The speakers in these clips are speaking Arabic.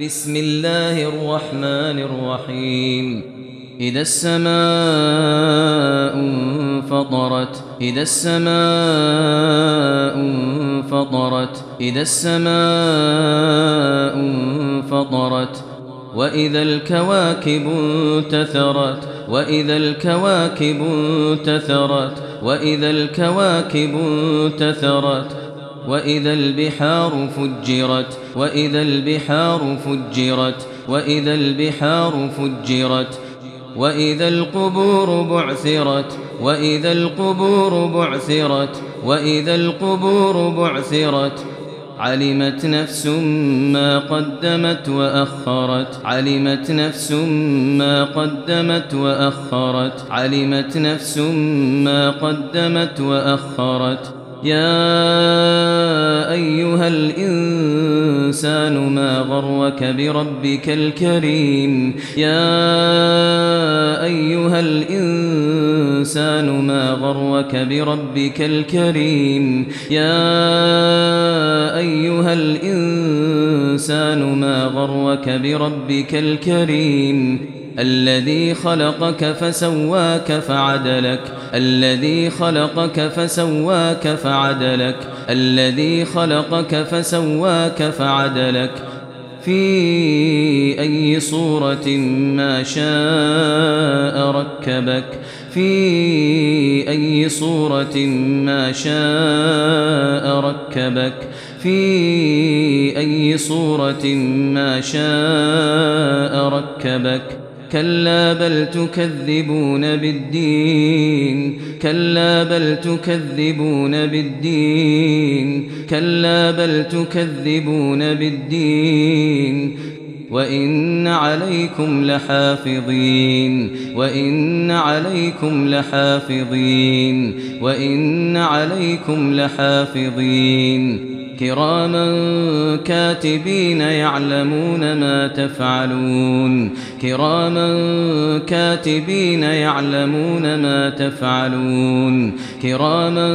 بسم الله الرحمن الرحيم. إذا السماء انفطرت إذا السماء انفطرت إذا السماء انفطرت وإذا الكواكب انتثرت وإذا الكواكب انتثرت وإذا الكواكب انتثرت وإذا البحار فجرت وإذا البحار فجرت وإذا البحار فجرت وإذا القبور بعثرت وإذا القبور بعثرت وإذا القبور بعثرت. علمت نفس ما قدمت وأخرت علمت نفس ما قدمت وأخرت علمت نفس ما قدمت وأخرت. يا أيها الإنسان ما غرك بربك الكريم؟ يا أيها الإنسان ما غرك بربك الكريم؟ يا أيها الإنسان ما غرك بربك الكريم؟ الذي خلقك فسواك فعدلك. الذي خلقك فسواك فعدلك. الذي خلقك فسواك فعدلك. في أي صورة ما شاء ركبك. في أي صورة ما شاء ركبك. في أي صورة ما شاء ركبك. كلا بل تكذبون بالدين. كلا بل تكذبون بالدين. كلا بل تكذبون بالدين. وإن عليكم لحافظين. وإن عليكم لحافظين. وإن عليكم لحافظين. كراما كاتبين يعلمون ما تفعلون. كراما كاتبين يعلمون ما تفعلون. كراما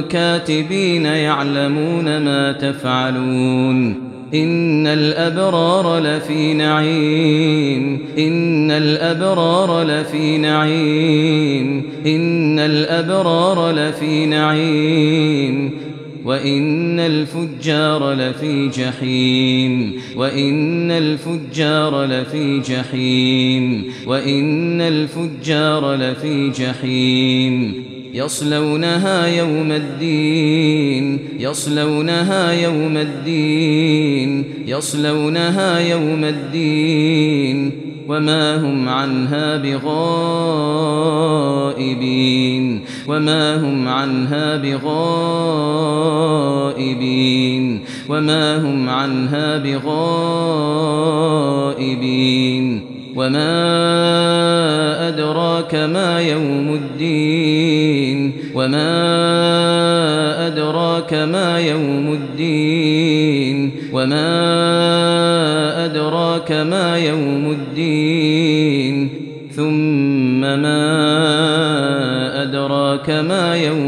كاتبين يعلمون ما تفعلون. إن الأبرار لفي نعيم. إن الأبرار لفي نعيم. إن الأبرار لفي نعيم. وإن الفجار لفي جحيم وإن الفجار لفي جحيم وإن الفجار لفي جحيم. يصلونها يوم الدين يصلونها يوم الدين يصلونها يوم الدين. وما هم عنها بغائبين وما هم عنها بغائبين. وما هم عنها بغائبين. وما أدراك ما يوم الدين. وما أدراك ما يوم الدين. وما أدراك ما يوم الدين. ثم ما أدراك ما يوم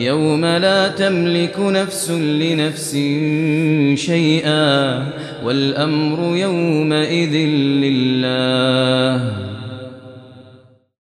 يوم لا تملك نفس لنفس شيئا والأمر يومئذ لله.